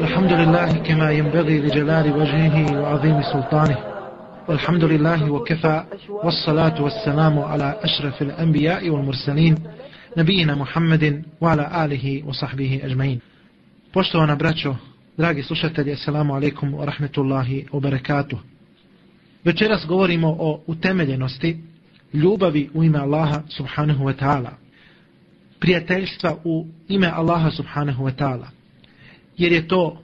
الحمد لله كما ينبغي لجلال وجهه وعظيم سلطانه والحمد لله وكفى والصلاة والسلام على أشرف الأنبياء والمرسلين نبينا محمد وعلى آله وصحبه أجمعين Poštovana braćo, dragi slušatelji, assalamu alaikum wa rahmetullahi wa barakatuh. Večeras govorimo o utemeljenosti ljubavi u ime Allaha subhanahu wa ta'ala. Prijateljstva u ime Allaha subhanahu wa ta'ala. Jer je to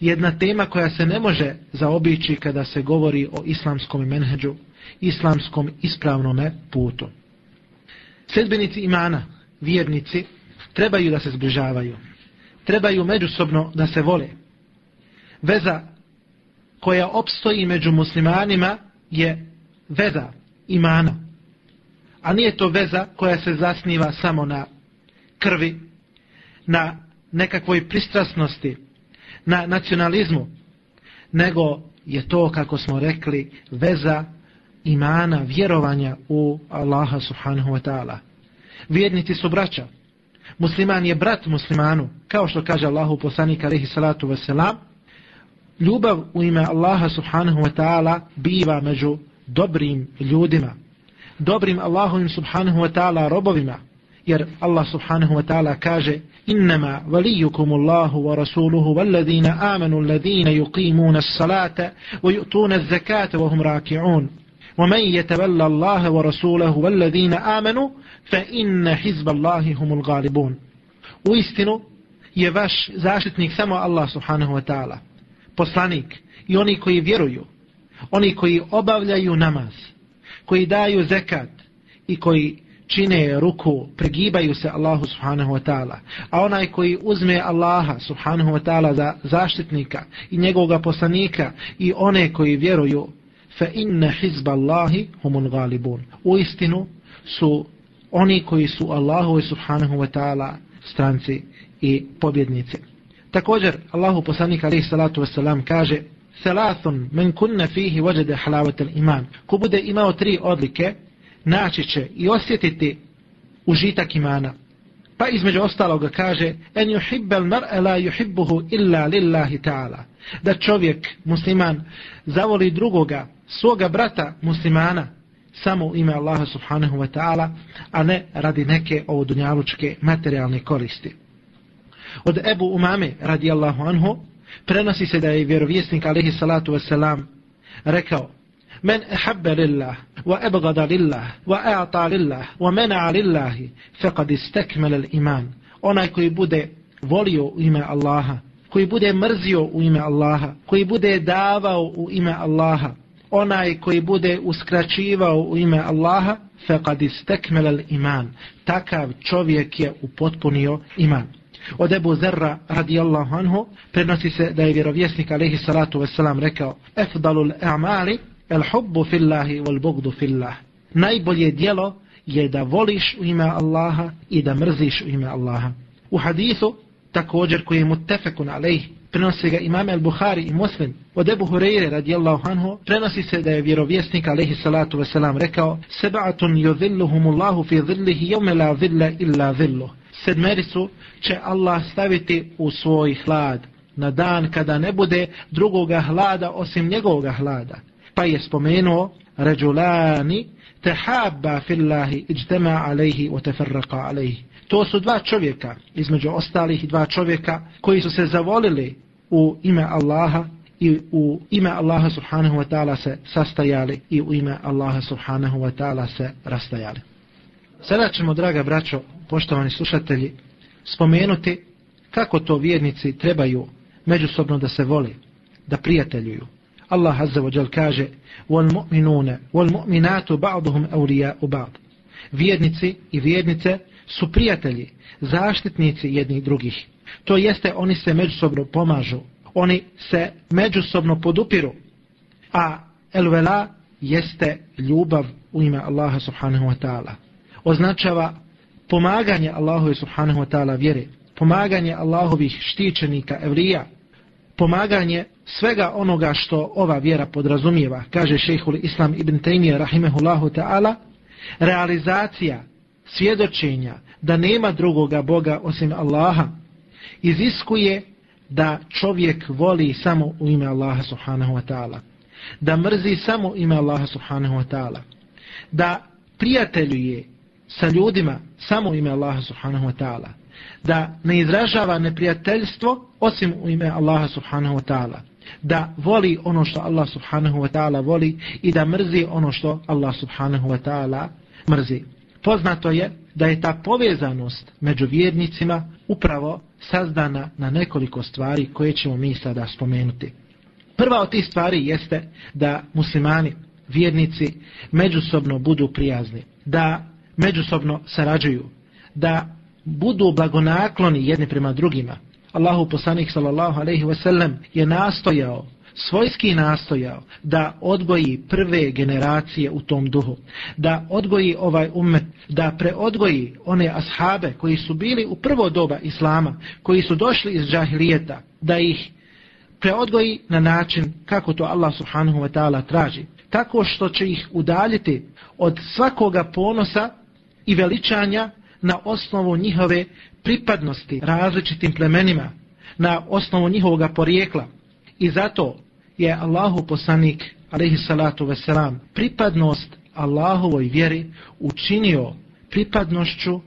jedna tema koja se ne može zaobići kada se govori o islamskom menheđu, islamskom ispravnom putu. Sedbenici imana, vjernici, trebaju da se zbližavaju. Trebaju međusobno da se vole. Veza koja opstoji među muslimanima je veza imana. A nije to veza koja se zasniva samo na krvi, na nekakvoj pristrasnosti, na nacionalizmu, nego je to, kako smo rekli, veza imana, vjerovanja u Allaha subhanahu wa ta'ala. Vjernici su braća. Musliman je brat muslimanu, kao što kaže Allahu poslanik alaihi salatu wasalam. Ljubav u ime Allaha subhanahu wa ta'ala biva među dobrim ljudima. Dobrim Allahovim subhanahu wa ta'ala robovima Jer Allah subhanahu wa ta'ala kaže إنما وليكم الله ورسوله والذين آمنوا الذين يقيمون الصلاة ويؤتون الزكاة وهم راكعون ومن يتولى الله ورسوله والذين آمنوا فإن حزب الله هم الغالبون ويستنوا je vaš zaštitnik samo Allah subhanahu wa ta'ala. Poslanik i oni koji vjeruju, oni koji obavljaju namaz, koji daju zekat i koji čine ruku, pregibaju se Allahu subhanahu wa ta'ala. A onaj koji uzme Allaha subhanahu wa ta'ala za zaštitnika i njegovog poslanika i one koji vjeruju, fa inna hizba Allahi humul galibun. U istinu su oni koji su Allahu subhanahu wa ta'ala stranci i pobjednici. Također, Allahu poslanik alaihi salatu wasalam kaže Selathun men kunna fihi vajade halavatel iman. Ko bude imao tri odlike, naći će i osjetiti užitak imana. Pa između ostaloga kaže en yuhibbal mar'a la yuhibbuhu illa lillahi ta'ala. Da čovjek, musliman, zavoli drugoga, svoga brata muslimana, samo u ime Allaha subhanahu wa ta'ala, a ne radi neke ovo dunjalučke materijalne koristi. Od Ebu Umame, radijallahu anhu, prenosi se da je vjerovjesnik alaihi salatu wasalam rekao من أحب لله وأبغض لله وأعطى لله ومنع لله فقد استكمل الإيمان onaj koji bude volio u ime Allaha, koji bude mrzio u ime Allaha, koji bude davao u ime Allaha, onaj koji bude uskraćivao u ime Allaha, faqad istakmala al-iman. Takav čovjek je upotpunio iman. Od Ebu Zerra radijallahu anhu prenosi se da je vjerovjesnik alejhi salatu vesselam rekao: "Afdalul a'mali El hubbu fillahi wal bugdu fillah. Najbolje dijelo je da voliš u ime Allaha i da mrziš u ime Allaha. U hadisu, također koji je mutefekun alejh, prenosi ga imam al-Bukhari i Muslim, od Ebu Hureyre radijallahu anhu, prenosi se da je vjerovjesnik alejhi salatu wasalam rekao, Seba'atun yudhilluhumullahu fi dhillihi yawma la dhilla illa dhilluh. Sedmericu će Allah staviti u svoj hlad, na dan kada ne bude drugoga hlada osim njegovoga hlada pa je spomenuo ređulani tehabba fillahi iđtema alejhi o teferraka alejhi. To su dva čovjeka, između ostalih dva čovjeka, koji su se zavolili u ime Allaha i u ime Allaha subhanahu wa ta'ala se sastajali i u ime Allaha subhanahu wa ta'ala se rastajali. Sada ćemo, draga braćo, poštovani slušatelji, spomenuti kako to vjernici trebaju međusobno da se voli, da prijateljuju. Allah azza wa jal kaže وَالْمُؤْمِنُونَ وَالْمُؤْمِنَاتُ بَعْضُهُمْ أَوْلِيَاءُ بَعْضُ Vjernici i vjernice su prijatelji, zaštitnici jednih drugih. To jeste, oni se međusobno pomažu, oni se međusobno podupiru. A el-vela jeste ljubav u ime Allaha subhanahu wa ta'ala. Označava pomaganje Allahu subhanahu wa ta'ala vjere, pomaganje Allahovih štićenika, evrija, pomaganje svega onoga što ova vjera podrazumijeva, kaže šehhul Islam ibn Taymiyyah rahimehullahu ta'ala, realizacija svjedočenja da nema drugoga Boga osim Allaha, iziskuje da čovjek voli samo u ime Allaha subhanahu wa ta'ala. Da mrzi samo u ime Allaha subhanahu wa ta'ala. Da prijateljuje sa ljudima samo u ime Allaha subhanahu wa ta'ala. Da ne izražava neprijateljstvo osim u ime Allaha subhanahu wa ta'ala. Da voli ono što Allah subhanahu wa ta'ala voli i da mrzi ono što Allah subhanahu wa ta'ala mrzi. Poznato je da je ta povezanost među vjernicima upravo sazdana na nekoliko stvari koje ćemo mi sada spomenuti. Prva od tih stvari jeste da muslimani, vjernici, međusobno budu prijazni, da međusobno sarađuju, da budu blagonakloni jedni prema drugima. Allahu poslanik sallallahu alejhi ve sellem je nastojao svojski nastojao da odgoji prve generacije u tom duhu, da odgoji ovaj umet, da preodgoji one ashabe koji su bili u prvo doba Islama, koji su došli iz džahilijeta, da ih preodgoji na način kako to Allah subhanahu wa ta'ala traži. Tako što će ih udaljiti od svakoga ponosa i veličanja na osnovu njihove pripadnosti različitim plemenima, na osnovu njihovog porijekla. I zato je Allahu poslanik, alaihi salatu veselam, pripadnost Allahovoj vjeri učinio pripadnošću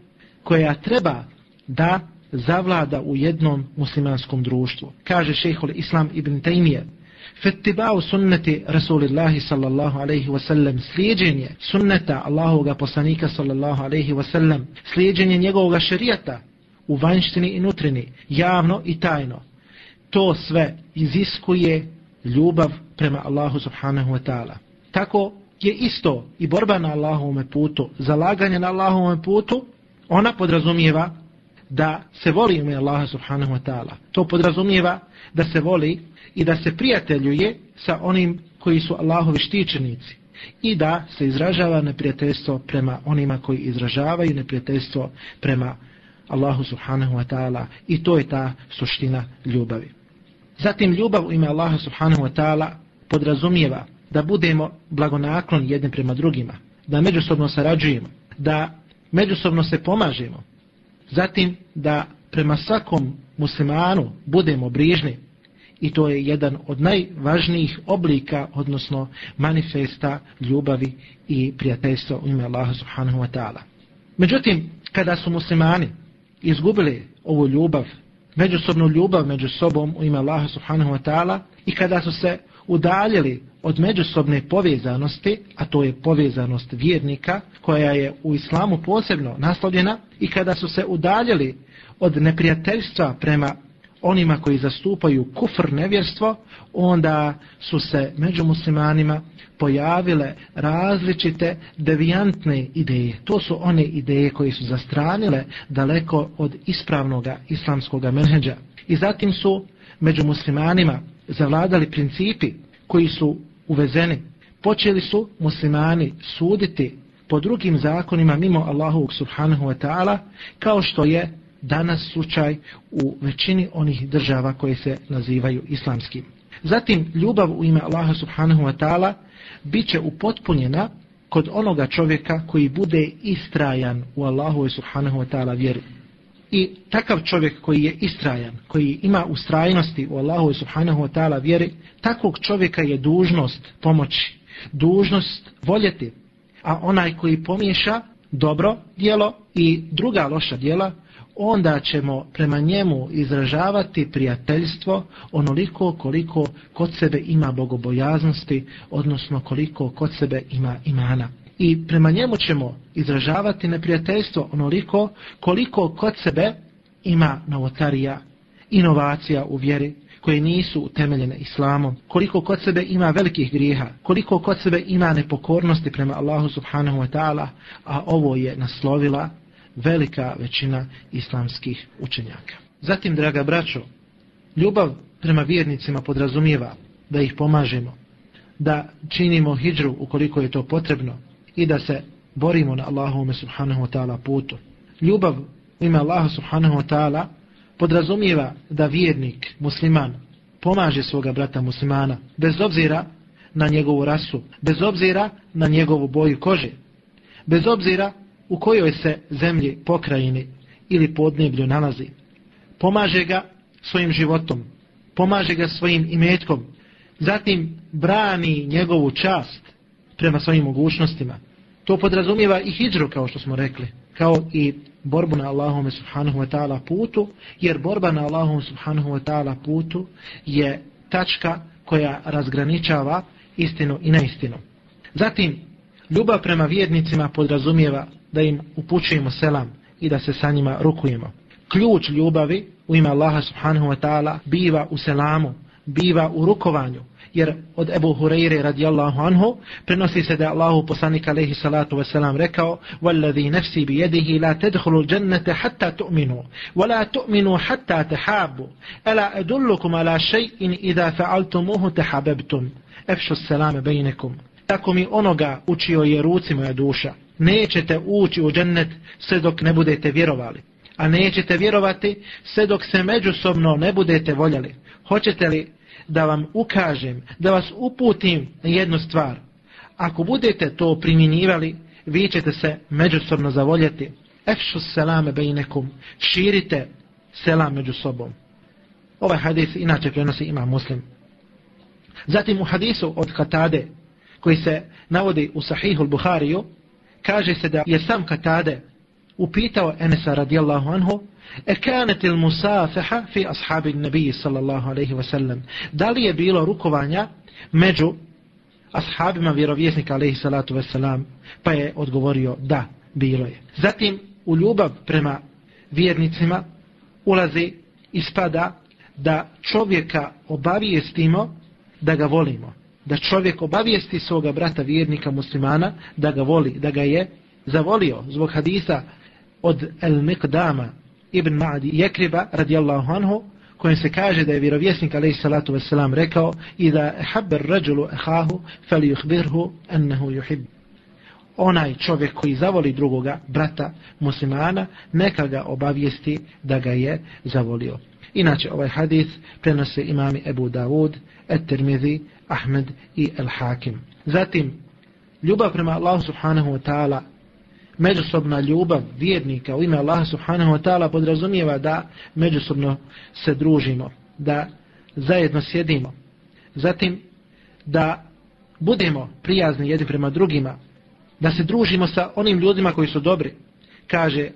koja treba da zavlada u jednom muslimanskom društvu. Kaže šehol Islam ibn Taymiye, Fettibao sunneti Rasulillahi sallallahu alaihi wasallam, slijedjenje sunneta Allahovog poslanika sallallahu alaihi wasallam, slijedjenje njegovog šerijata u vanjštini i nutrini, javno i tajno, to sve iziskuje ljubav prema Allahu subhanahu wa ta'ala. Tako je isto i borba na Allahovome putu, zalaganje na Allahovome putu, ona podrazumijeva da se voli ime Allaha subhanahu wa ta'ala. To podrazumijeva da se voli i da se prijateljuje sa onim koji su Allahovi štićenici i da se izražava neprijateljstvo prema onima koji izražavaju neprijateljstvo prema Allahu subhanahu wa ta'ala i to je ta suština ljubavi. Zatim ljubav u ime Allaha subhanahu wa ta'ala podrazumijeva da budemo blagonaklon jednim prema drugima, da međusobno sarađujemo, da međusobno se pomažemo, zatim da prema svakom muslimanu budemo brižni i to je jedan od najvažnijih oblika, odnosno manifesta ljubavi i prijateljstva u ime Allaha subhanahu wa ta'ala. Međutim, kada su muslimani izgubili ovu ljubav međusobnu ljubav među sobom u ime Allaha subhanahu wa ta'ala i kada su se udaljili od međusobne povezanosti, a to je povezanost vjernika koja je u islamu posebno naslovljena i kada su se udaljili od neprijateljstva prema onima koji zastupaju kufr nevjerstvo, onda su se među muslimanima pojavile različite devijantne ideje. To su one ideje koje su zastranile daleko od ispravnog islamskog menheđa. I zatim su među muslimanima zavladali principi koji su uvezeni. Počeli su muslimani suditi po drugim zakonima mimo Allahovog subhanahu wa ta'ala kao što je danas slučaj u većini onih država koje se nazivaju islamskim. Zatim, ljubav u ime Allaha subhanahu wa ta'ala bit će upotpunjena kod onoga čovjeka koji bude istrajan u Allahu subhanahu wa ta'ala vjeri. I takav čovjek koji je istrajan, koji ima ustrajnosti u Allahu subhanahu wa ta'ala vjeri, takvog čovjeka je dužnost pomoći, dužnost voljeti. A onaj koji pomiješa dobro dijelo i druga loša dijela, onda ćemo prema njemu izražavati prijateljstvo onoliko koliko kod sebe ima bogobojaznosti, odnosno koliko kod sebe ima imana. I prema njemu ćemo izražavati neprijateljstvo onoliko koliko kod sebe ima novotarija, inovacija u vjeri, koje nisu utemeljene islamom, koliko kod sebe ima velikih grijeha, koliko kod sebe ima nepokornosti prema Allahu subhanahu wa ta'ala, a ovo je naslovila velika većina islamskih učenjaka. Zatim, draga braćo, ljubav prema vjernicima podrazumijeva da ih pomažemo, da činimo hijđru ukoliko je to potrebno i da se borimo na Allahume subhanahu wa ta'ala putu. Ljubav u ime Allaha subhanahu wa ta'ala podrazumijeva da vjernik, musliman, pomaže svoga brata muslimana, bez obzira na njegovu rasu, bez obzira na njegovu boju kože, bez obzira u kojoj se zemlji, pokrajini ili podneblju nalazi. Pomaže ga svojim životom, pomaže ga svojim imetkom, zatim brani njegovu čast prema svojim mogućnostima. To podrazumijeva i hijđru, kao što smo rekli, kao i borbu na Allahom subhanahu wa ta'ala putu, jer borba na Allahom subhanahu wa ta'ala putu je tačka koja razgraničava istinu i neistinu. Zatim, ljubav prema vjernicima podrazumijeva da im upućujemo selam i da se sa njima rukujemo. Ključ ljubavi u ime Allaha subhanahu wa ta'ala biva u selamu, biva u rukovanju, jer od Ebu Hureyre radijallahu anhu prenosi se da Allahu poslanik alaihi salatu wasalam rekao وَالَّذِي نَفْسِي بِيَدِهِ لَا تَدْخُلُوا الْجَنَّةَ حَتَّى تُؤْمِنُوا وَلَا تُؤْمِنُوا حَتَّى تَحَابُوا أَلَا أَدُلُّكُمْ عَلَى شَيْءٍ إِذَا فَعَلْتُمُوهُ تَحَبَبْتُمْ اَفْشُ السَّلَامَ بَيْنَكُمْ Tako mi onoga učio je ruci moja duša. Nećete ući u džennet sve dok ne budete vjerovali. A nećete vjerovati sve dok se međusobno ne budete voljeli. Hoćete li da vam ukažem, da vas uputim na jednu stvar. Ako budete to primjenjivali, vi ćete se međusobno zavoljeti. Efšu selame bejnekum, širite selam među sobom. Ovaj hadis inače prenosi ima muslim. Zatim u hadisu od Katade, koji se navodi u Sahihul Buhariju, kaže se da je sam Katade upitao Enesa radijallahu anhu, E kanet il musafaha fi ashabi nabiji sallallahu alaihi wasallam. Da li je bilo rukovanja među ashabima vjerovjesnika alaihi salatu wasallam. Pa je odgovorio da, bilo je. Zatim u ljubav prema vjernicima ulazi i spada da čovjeka obavijestimo da ga volimo. Da čovjek obavijesti svoga brata vjernika muslimana da ga voli, da ga je zavolio zbog hadisa od El Miqdama ibn Ma'di Jekriba radijallahu anhu kojem se kaže da je vjerovjesnik alaih salatu wasalam rekao i da habber rađulu ehahu fel uhbirhu ennehu juhib onaj čovjek koji zavoli drugoga brata muslimana neka ga obavijesti da ga je zavolio. Inače ovaj hadis prenose imami Ebu Davud Et-Tirmidhi, Ahmed i El-Hakim zatim ljubav prema Allahu subhanahu wa ta'ala međusobna ljubav vjernika u ime Allaha subhanahu wa ta'ala podrazumijeva da međusobno se družimo, da zajedno sjedimo. Zatim da budemo prijazni jedni prema drugima, da se družimo sa onim ljudima koji su dobri. Kaže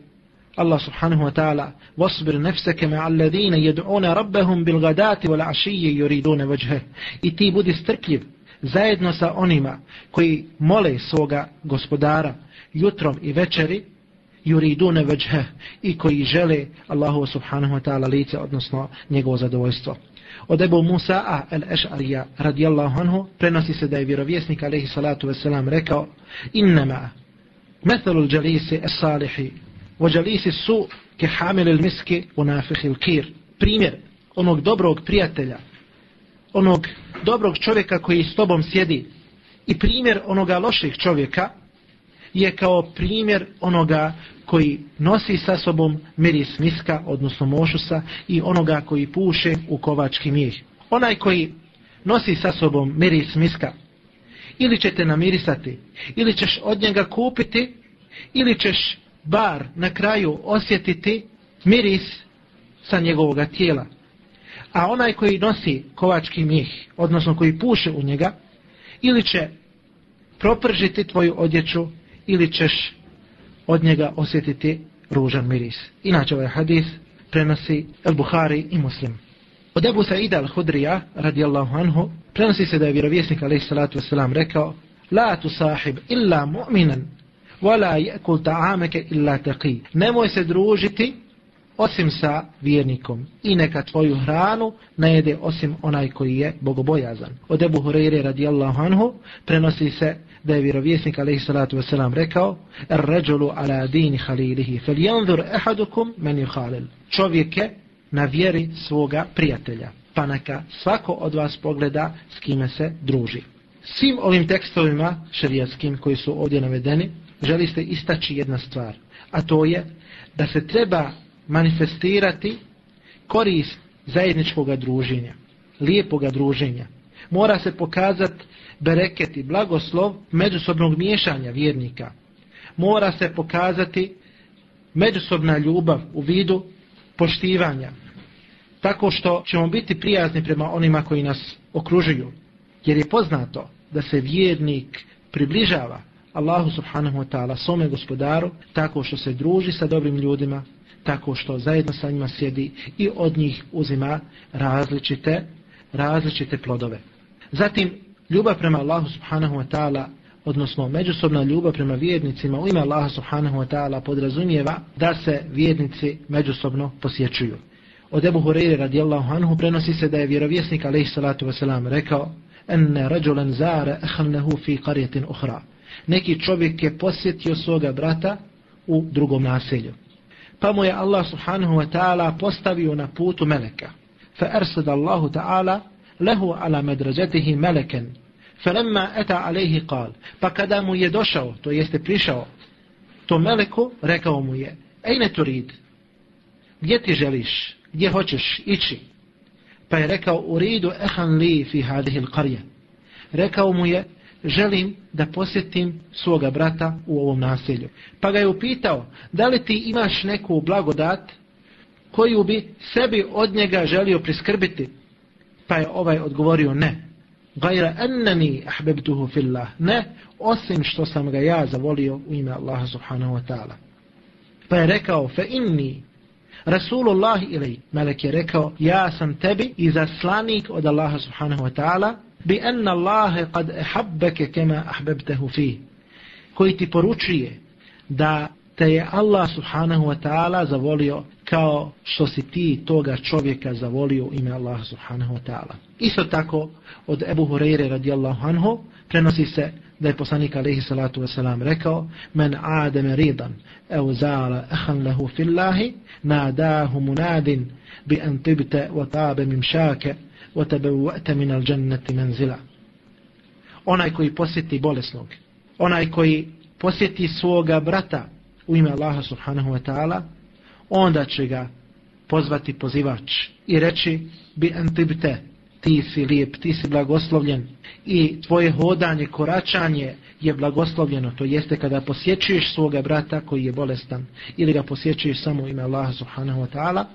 Allah subhanahu wa ta'ala وَصْبِرْ نَفْسَكَ مَعَ الَّذِينَ يَدْعُونَ رَبَّهُمْ بِالْغَدَاتِ وَالْعَشِيِّ يُرِيدُونَ وَجْهَ I ti budi strpljiv zajedno sa onima koji mole svoga gospodara jutrom i večeri yuridune vajha i koji žele Allahu subhanahu wa ta'ala lice odnosno njegovo zadovoljstvo od Ebu Musa al-Eš'arija radijallahu anhu prenosi se da je vjerovjesnik alaihi salatu wasalam rekao innama methalu džalisi es-salihi o džalisi su ke hamil il-miski u nafihi il-kir primjer onog dobrog prijatelja onog dobrog čovjeka koji s tobom sjedi. I primjer onoga loših čovjeka je kao primjer onoga koji nosi sa sobom miris miska, odnosno mošusa, i onoga koji puše u kovački mijeh. Onaj koji nosi sa sobom miris miska, ili će te namirisati, ili ćeš od njega kupiti, ili ćeš bar na kraju osjetiti miris sa njegovog tijela. A onaj koji nosi kovački mih, odnosno koji puše u njega, ili će propržiti tvoju odjeću, ili ćeš od njega osjetiti ružan miris. Inače ovaj hadis prenosi al-Buhari i Muslim. Od Ebu Sa'ida al-Hudrija, radijallahu anhu, prenosi se da je vjerovjesnik alaih salatu wasalam rekao La tu sahib illa mu'minan, wala jekul ta'ameke illa taqi. Nemoj se družiti osim sa vjernikom i neka tvoju hranu najede osim onaj koji je bogobojazan. Od Ebu Hureyre radijallahu anhu prenosi se da je vjerovjesnik alaihi salatu wasalam rekao er ređulu ala dini halilihi fel janzur ehadukum men juhalil čovjek je na vjeri svoga prijatelja pa neka svako od vas pogleda s kime se druži svim ovim tekstovima šerijatskim koji su ovdje navedeni želi se istaći jedna stvar a to je da se treba manifestirati korist zajedničkog druženja lijepoga druženja mora se pokazati bereket i blagoslov međusobnog miješanja vjernika. Mora se pokazati međusobna ljubav u vidu poštivanja. tako što ćemo biti prijazni prema onima koji nas okružuju. Jer je poznato da se vjernik približava Allahu subhanahu wa ta'ala svome gospodaru tako što se druži sa dobrim ljudima, tako što zajedno sa njima sjedi i od njih uzima različite, različite plodove. Zatim, ljubav prema Allahu subhanahu wa ta'ala odnosno međusobna ljubav prema vjernicima u ime Allaha subhanahu wa ta'ala podrazumijeva da se vjernici međusobno posjećuju. Od Ebu Hureyre radijallahu anhu prenosi se da je vjerovjesnik alaihi salatu wasalam rekao enne rađulen zare ehalnehu fi karijetin uhra. Neki čovjek je posjetio svoga brata u drugom naselju. Pa mu je Allah subhanahu wa ta'ala postavio na putu meleka. Fa ersad Allahu ta'ala lehu ala medrađetihi meleken Falamma eta alejhi kal. Pa kada mu je došao, to jeste prišao, to meleku rekao mu je, ejne turid, gdje ti želiš, gdje hoćeš ići? Pa je rekao, uridu ehan li fi hadihil karje. Rekao mu je, želim da posjetim svoga brata u ovom naselju. Pa ga je upitao, da li ti imaš neku blagodat koju bi sebi od njega želio priskrbiti? Pa je ovaj odgovorio ne gajra ennani ahbebtuhu fillah. Ne, osim što sam ga ja zavolio u ime Allaha subhanahu wa ta'ala. Pa je rekao, fe inni, Rasulullah ilaj, Melek je rekao, ja sam tebi i zaslanik od Allaha subhanahu wa ta'ala, bi enna Allahe kad ehabbeke kema ahbebtehu fi, koji ti poručuje da te je Allah subhanahu wa ta'ala zavolio kao što si ti toga čovjeka zavolio ime Allah subhanahu wa ta'ala. Isto tako od Ebu Hureyre radijallahu anhu prenosi se da je poslanik alaihi salatu wasalam rekao men ademe ridan ev zala ehan lehu fillahi nadahu munadin bi antibte wa tabe mimšake وَتَبَوَّأْتَ مِنَ الْجَنَّةِ min. Onaj koji posjeti bolesnog, onaj koji posjeti svoga brata u ime Allaha subhanahu wa ta'ala, onda će ga pozvati pozivač i reći bi antibte, ti si lijep, ti si blagoslovljen i tvoje hodanje, koračanje je blagoslovljeno, to jeste kada posjećuješ svoga brata koji je bolestan ili ga posjećuješ samo ime Allaha subhanahu wa ta'ala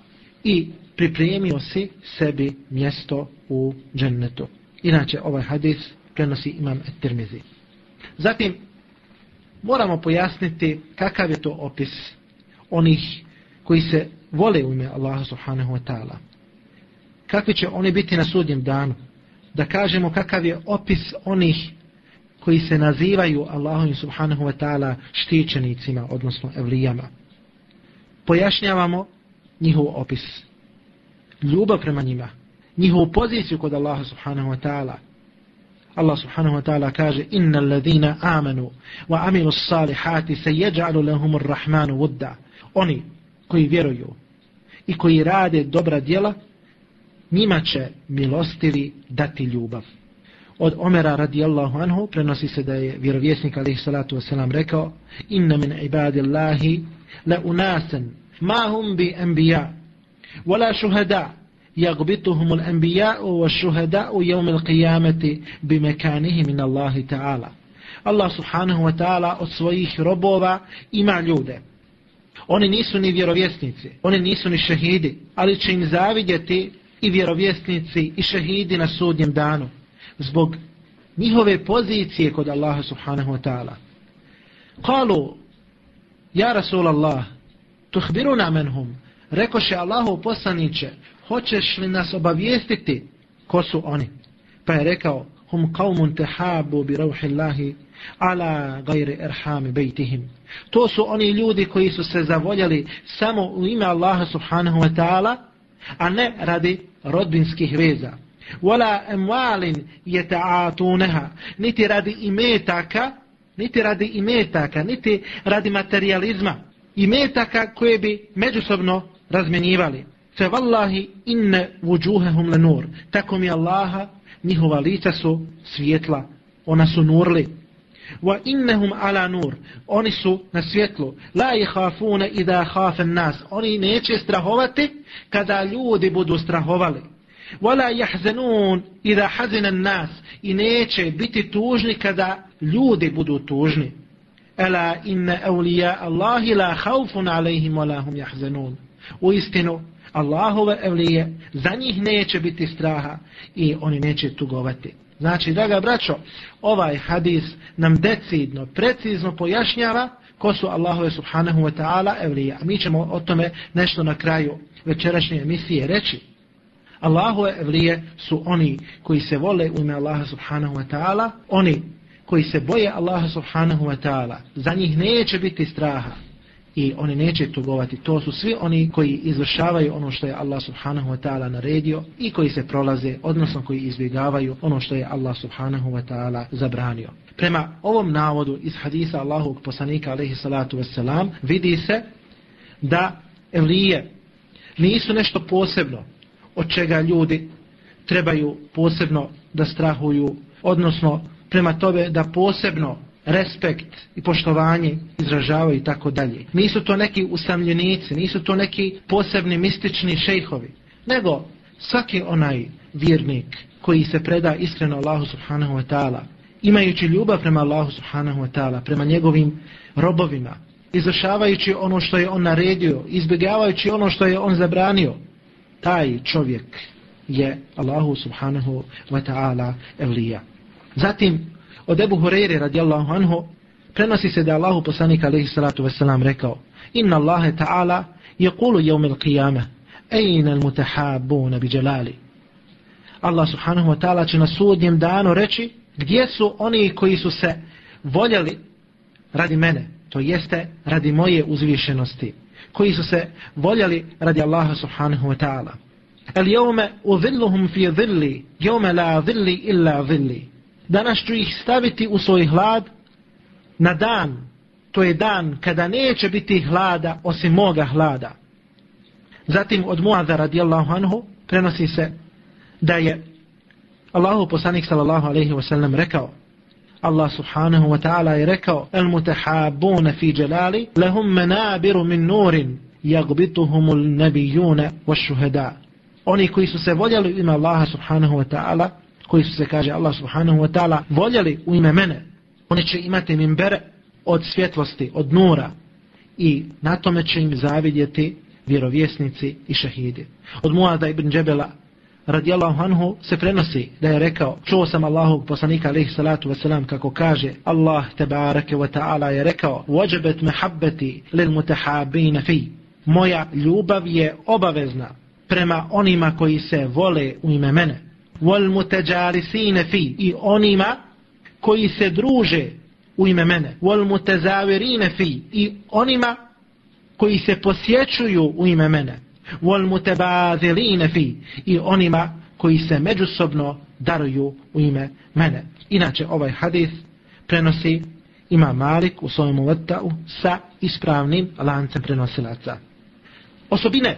i pripremio si sebi mjesto u džennetu. Inače, ovaj hadis prenosi imam Tirmizi. Zatim, moramo pojasniti kakav je to opis onih koji se vole u ime Allaha subhanahu wa ta'ala. Kakvi će oni biti na sudnjem danu? Da kažemo kakav je opis onih koji se nazivaju Allahom subhanahu wa ta'ala štićenicima, odnosno evlijama. Pojašnjavamo njihov opis. Ljubav prema njima. Njihovu poziciju kod Allaha subhanahu wa ta'ala. Allah subhanahu wa ta'ala kaže inna alladhina amanu wa amilu salihati se jeđalu lahumur rahmanu vudda. Oni koji vjeruju i koji rade dobra djela, njima će milostivi dati ljubav. Od Omera radijallahu anhu prenosi se da je vjerovjesnik alaihi salatu wasalam rekao inna min ibadillahi la unasan ما هم bi anbiya wala shuhada الأنبياء al anbiya القيامة shuhada yawm al qiyamati bi min Allah ta'ala Allah subhanahu wa ta'ala od svojih robova ima ljude Oni nisu ni vjerovjesnici, oni nisu ni šehidi, ali će im zavidjeti i vjerovjesnici i šehidi na sudnjem danu zbog njihove pozicije kod Allaha subhanahu wa ta'ala. Kalu, ja Rasul Allah, tuhbiruna menhum, rekoše Allahu poslaniće, hoćeš li nas obavijestiti ko su oni? Pa je rekao, hum qawmun tehabu bi rauhillahi ala gajri erhami bejtihim. To su oni ljudi koji su se zavoljali samo u ime Allaha subhanahu wa ta'ala, a ne radi rodbinskih veza. Wala emwalin yata'atunaha, niti radi imetaka, niti radi imetaka, niti radi materializma i metaka koje bi međusobno razmenjivali. Fe vallahi inne vujuhehum lenur. Tako mi Allaha, njihova lica su svjetla, ona su nurli. Wa innahum ala nur. Oni su na svjetlu. La yakhafuna idha khafa an-nas oni neće strahovati kada ljudi budu strahovali. Wala yahzanun idha hazana an-nas i neće biti tužni kada ljudi budu tužni ala inna awliya Allahi la khawfun alayhim wala hum yahzanun u istinu Allahove evlije, za njih neće biti straha i oni neće tugovati. Znači, draga braćo, ovaj hadis nam decidno, precizno pojašnjava ko su Allahove subhanahu wa ta'ala evlija. A mi ćemo o tome nešto na kraju večerašnje emisije reći. Allahove evlije su oni koji se vole u ime Allaha subhanahu wa ta'ala, oni koji se boje Allaha subhanahu wa ta'ala, za njih neće biti straha i oni neće tugovati. To su svi oni koji izvršavaju ono što je Allah subhanahu wa ta'ala naredio i koji se prolaze, odnosno koji izbjegavaju ono što je Allah subhanahu wa ta'ala zabranio. Prema ovom navodu iz hadisa Allahog poslanika alaihi salatu wasalam vidi se da evlije nisu nešto posebno od čega ljudi trebaju posebno da strahuju, odnosno prema tobe da posebno respekt i poštovanje izražavaju i tako dalje. Nisu to neki usamljenici, nisu to neki posebni mistični šejhovi, nego svaki onaj vjernik koji se preda iskreno Allahu subhanahu wa ta'ala, imajući ljubav prema Allahu subhanahu wa ta'ala, prema njegovim robovima, izvršavajući ono što je on naredio, izbjegavajući ono što je on zabranio, taj čovjek je Allahu subhanahu wa ta'ala evlija. Zatim, od Ebu Hureyre radijallahu anhu, prenosi se da Allahu poslanik alaihi salatu wasalam rekao, Inna Allahe ta'ala je kulu jevmil qiyama, ejna al mutahabuna bi jalali. Allah subhanahu wa ta'ala će na sudnjem danu reći, gdje su oni koji su se voljeli radi mene, to jeste radi moje uzvišenosti, koji su se voljeli radi Allaha subhanahu wa ta'ala. El jevme uvilluhum fi zilli, jevme la zilli illa zilli. Danas ću ih staviti u svoj hlad na dan, to je dan kada neće biti hlada osim moga hlada. Zatim od Muaza radijallahu anhu prenosi se da je Allahu poslanik sallallahu alaihi wa sallam rekao Allah subhanahu wa ta'ala je rekao el mutahabuna fi jalali lahum manabiru min nurin jagbituhumul nabijuna wa šuhada oni koji su se voljeli ima Allaha subhanahu wa ta'ala koji su se kaže Allah subhanahu wa ta'ala voljeli u ime mene oni će imati minbere od svjetlosti od nura. I na tome će im zavidjeti vjerovjesnici i šahidi od Muada ibn Džebela radijallahu anhu se prenosi da je rekao čuo sam Allahog poslanika alaihi salatu wasalam kako kaže Allah tebareke wa ta'ala je rekao vođebet mehabbeti lil mutahabina fi. Moja ljubav je obavezna prema onima koji se vole u ime mene wal mutajalisine fi i onima koji se druže u ime mene. wal mutazavirine fi i onima koji se posjećuju u ime mene. wal mutabadhilin fi i onima koji se međusobno daruju u ime mene. Inače ovaj hadis prenosi ima Malik u svojom uvrtau sa ispravnim lancem prenosilaca. Osobine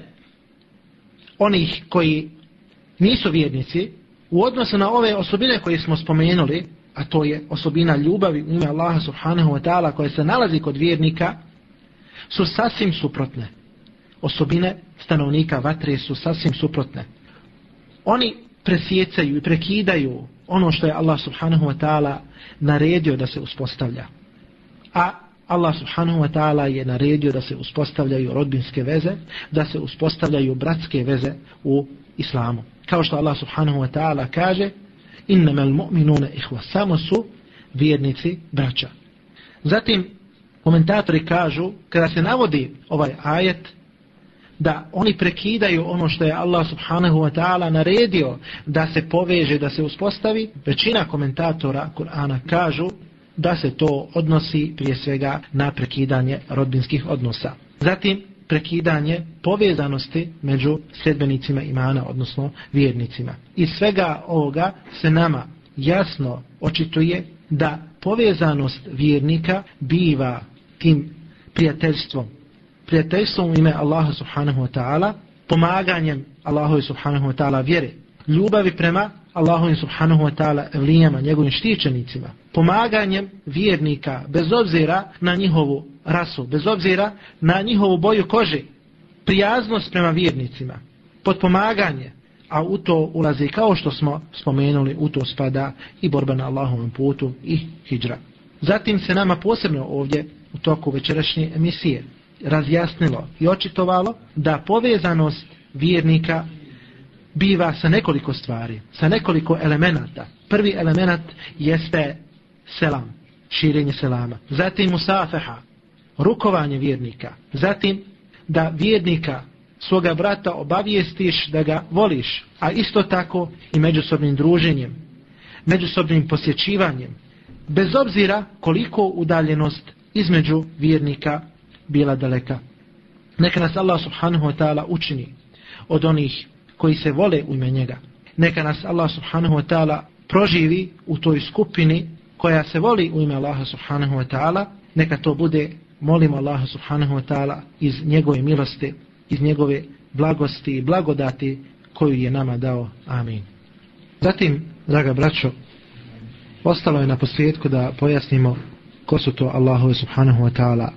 onih koji nisu vjernici u odnosu na ove osobine koje smo spomenuli, a to je osobina ljubavi u ime Allaha subhanahu wa ta'ala koja se nalazi kod vjernika, su sasvim suprotne osobine stanovnika vatre su sasvim suprotne. Oni presjecaju i prekidaju ono što je Allah subhanahu wa ta'ala naredio da se uspostavlja. A Allah subhanahu wa ta'ala je naredio da se uspostavljaju rodbinske veze, da se uspostavljaju bratske veze u islamu. Kao što Allah subhanahu wa ta'ala kaže innama al-mu'minuna ihwa samo su vjernici braća. Zatim komentatori kažu kada se navodi ovaj ajet da oni prekidaju ono što je Allah subhanahu wa ta'ala naredio da se poveže, da se uspostavi, većina komentatora Kur'ana kažu da se to odnosi prije svega na prekidanje rodbinskih odnosa. Zatim prekidanje povezanosti među sedbenicima imana, odnosno vjernicima. Iz svega ovoga se nama jasno očituje da povezanost vjernika biva tim prijateljstvom, prijateljstvom u ime Allaha subhanahu wa ta'ala, pomaganjem Allahu subhanahu wa ta'ala vjere, ljubavi prema Allahovim subhanahu wa ta'ala evlijama, njegovim štićenicima, pomaganjem vjernika bez obzira na njihovu rasu, bez obzira na njihovu boju kože, prijaznost prema vjernicima, podpomaganje, a u to ulazi kao što smo spomenuli, u to spada i borba na Allahovom putu i hijđra. Zatim se nama posebno ovdje u toku večerašnje emisije razjasnilo i očitovalo da povezanost vjernika biva sa nekoliko stvari, sa nekoliko elemenata. Prvi element jeste selam, širenje selama. Zatim musafeha, rukovanje vjernika. Zatim da vjernika svoga brata obavijestiš da ga voliš, a isto tako i međusobnim druženjem, međusobnim posjećivanjem, bez obzira koliko udaljenost između vjernika bila daleka. Neka nas Allah subhanahu wa ta'ala učini od onih koji se vole u ime njega. Neka nas Allah subhanahu wa ta'ala proživi u toj skupini koja se voli u ime Allaha subhanahu wa ta'ala. Neka to bude, molimo Allaha subhanahu wa ta'ala iz njegove milosti, iz njegove blagosti i blagodati koju je nama dao. Amin. Zatim, draga braćo, ostalo je na posljedku da pojasnimo ko su to Allahove subhanahu wa ta'ala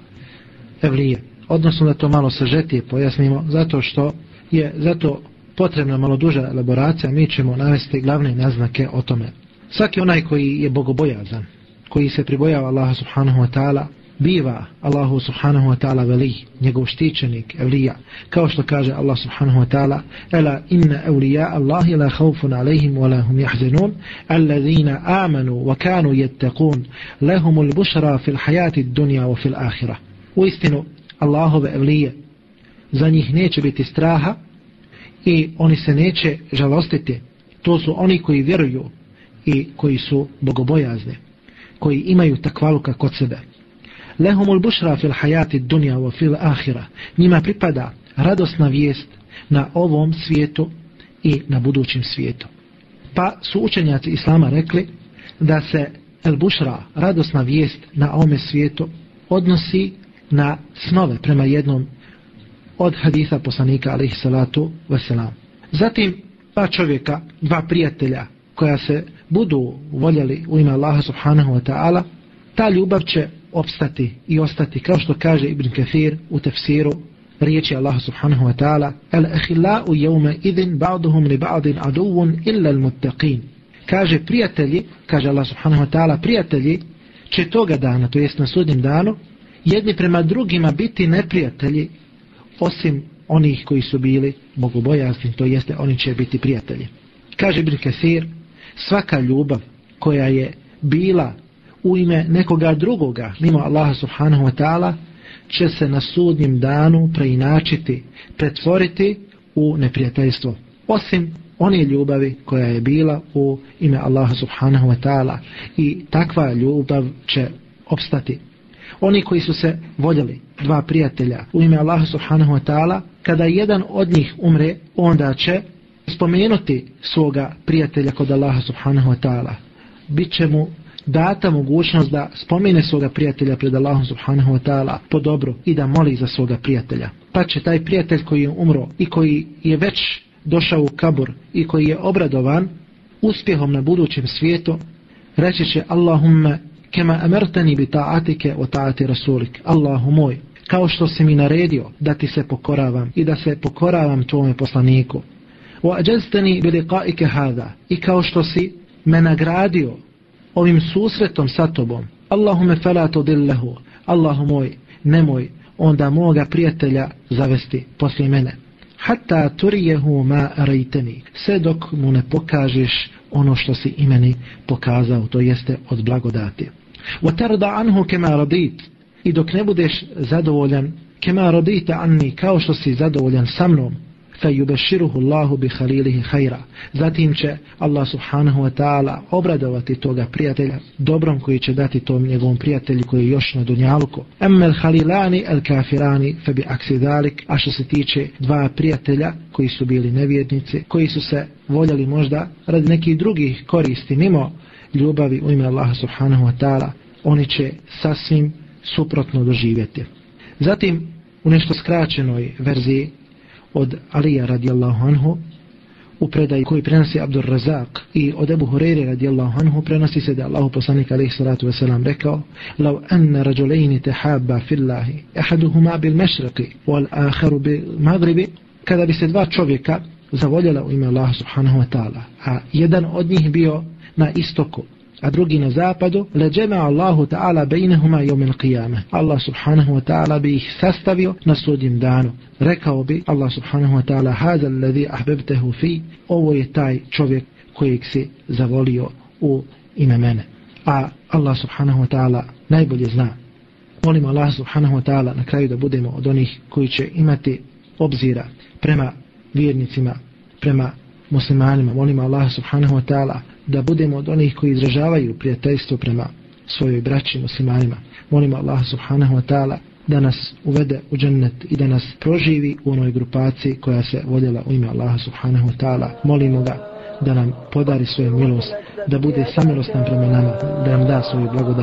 evlije. Odnosno da to malo sažetije pojasnimo, zato što je zato potrebna malo duža elaboracija, mi ćemo navesti glavne naznake o tome. Svaki onaj koji je bogobojazan, koji se pribojava Allaha subhanahu wa ta'ala, biva Allahu subhanahu wa ta'ala veli, njegov štićenik, evlija, kao što kaže Allah subhanahu wa ta'ala, ela inna evlija Allahi la haufun alaihim wa lahum jahzenun, allazina amanu wa kanu jettekun, lehumul bušra fil hajati dunja wa fil ahira. U istinu, Allahove evlije, za njih neće biti straha i oni se neće žalostiti. To su oni koji vjeruju i koji su bogobojazni, koji imaju takvaluka kod sebe lehumul bušra fil hajati dunja wa fil ahira. Njima pripada radosna vijest na ovom svijetu i na budućem svijetu. Pa su učenjaci Islama rekli da se el bušra, radosna vijest na ovome svijetu, odnosi na snove prema jednom od haditha poslanika alaihi salatu wasalam. Zatim dva čovjeka, dva prijatelja koja se budu voljeli u ime Allaha subhanahu wa ta'ala, ta ljubav će opstati i ostati kao što kaže Ibn Kathir u tefsiru riječi Allah subhanahu wa ta'ala al akhillau jevme idin ba'duhum li ba'din aduvun illa al muttaqin kaže prijatelji kaže Allah subhanahu wa ta'ala prijatelji će toga dana to jest na sudnjem danu jedni prema drugima biti neprijatelji osim onih koji su bili bogobojazni to jeste oni će biti prijatelji kaže Ibn Kathir svaka ljubav koja je bila u ime nekoga drugoga, mimo Allaha subhanahu wa ta'ala, će se na sudnjem danu preinačiti, pretvoriti u neprijateljstvo. Osim one ljubavi koja je bila u ime Allaha subhanahu wa ta'ala i takva ljubav će opstati. Oni koji su se voljeli, dva prijatelja, u ime Allaha subhanahu wa ta'ala, kada jedan od njih umre, onda će spomenuti svoga prijatelja kod Allaha subhanahu wa ta'ala. Biće mu data mogućnost da spomene svoga prijatelja pred Allahom subhanahu wa ta'ala po dobro i da moli za svoga prijatelja. Pa će taj prijatelj koji je umro i koji je već došao u kabur i koji je obradovan uspjehom na budućem svijetu, reći će Allahumma kema amertani bi ta'atike o ta'ati rasulik. Allahu moj, kao što si mi naredio da ti se pokoravam i da se pokoravam tvome poslaniku. Wa ajaztani bi liqa'ike hada i kao što si me nagradio ovim susretom sa tobom Allahume fala tudillahu. Allahu moj, nemoj onda moga prijatelja zavesti poslije mene hatta turijehu ma rejteni sve dok mu ne pokažeš ono što si imeni pokazao to jeste od blagodati wa tarda anhu kema radit i dok ne budeš zadovoljan kema radita anni kao što si zadovoljan sa mnom فَيُبَشِّرُهُ اللَّهُ بِحَلِيلِهِ خَيْرًا Zatim će Allah subhanahu wa ta'ala obradovati toga prijatelja dobrom koji će dati tom njegovom prijatelju koji je još na dunjaluku. أَمَّا الْحَلِيلَانِ الْكَافِرَانِ فَبِعَكْسِ ذَلِكَ A što se tiče dva prijatelja koji su bili nevjednici, koji su se voljeli možda radi nekih drugih koristi mimo ljubavi u ime Allaha subhanahu wa ta'ala, oni će sasvim suprotno doživjeti. Zatim, u nešto skraćenoj verziji od Alija radijallahu anhu u predaju koji prenosi Abdur Razak i od Ebu Hureyre radijallahu anhu prenosi se da Allahu poslanik alaihi salatu wasalam rekao لو anna رجلين تحابا fillahi ahaduhuma bil بالمشرق wal بالمغرب kada bi se dva čovjeka zavoljela u ime Allaha subhanahu wa ta'ala a jedan od njih bio na istoku a drugi na zapadu, leđema Allahu ta'ala bejnehuma jomil qiyame. Allah subhanahu wa ta'ala bi ih sastavio na sudjem danu. Rekao bi Allah subhanahu wa ta'ala haza alladhi ahbebtehu fi, ovo je taj čovjek kojeg si zavolio u ime mene. A Allah subhanahu wa ta'ala najbolje zna. Molim Allah subhanahu wa ta'ala na kraju da budemo od onih koji će imati obzira prema vjernicima, prema muslimanima. Molim Allah subhanahu wa ta'ala da budemo od onih koji izražavaju prijateljstvo prema svojoj braći muslimanima. Molimo Allah subhanahu wa ta'ala da nas uvede u džennet i da nas proživi u onoj grupaciji koja se vodila u ime Allaha subhanahu wa ta'ala. Molimo ga da nam podari svoju milost, da bude samilostan prema nama, da nam da svoju blagodat.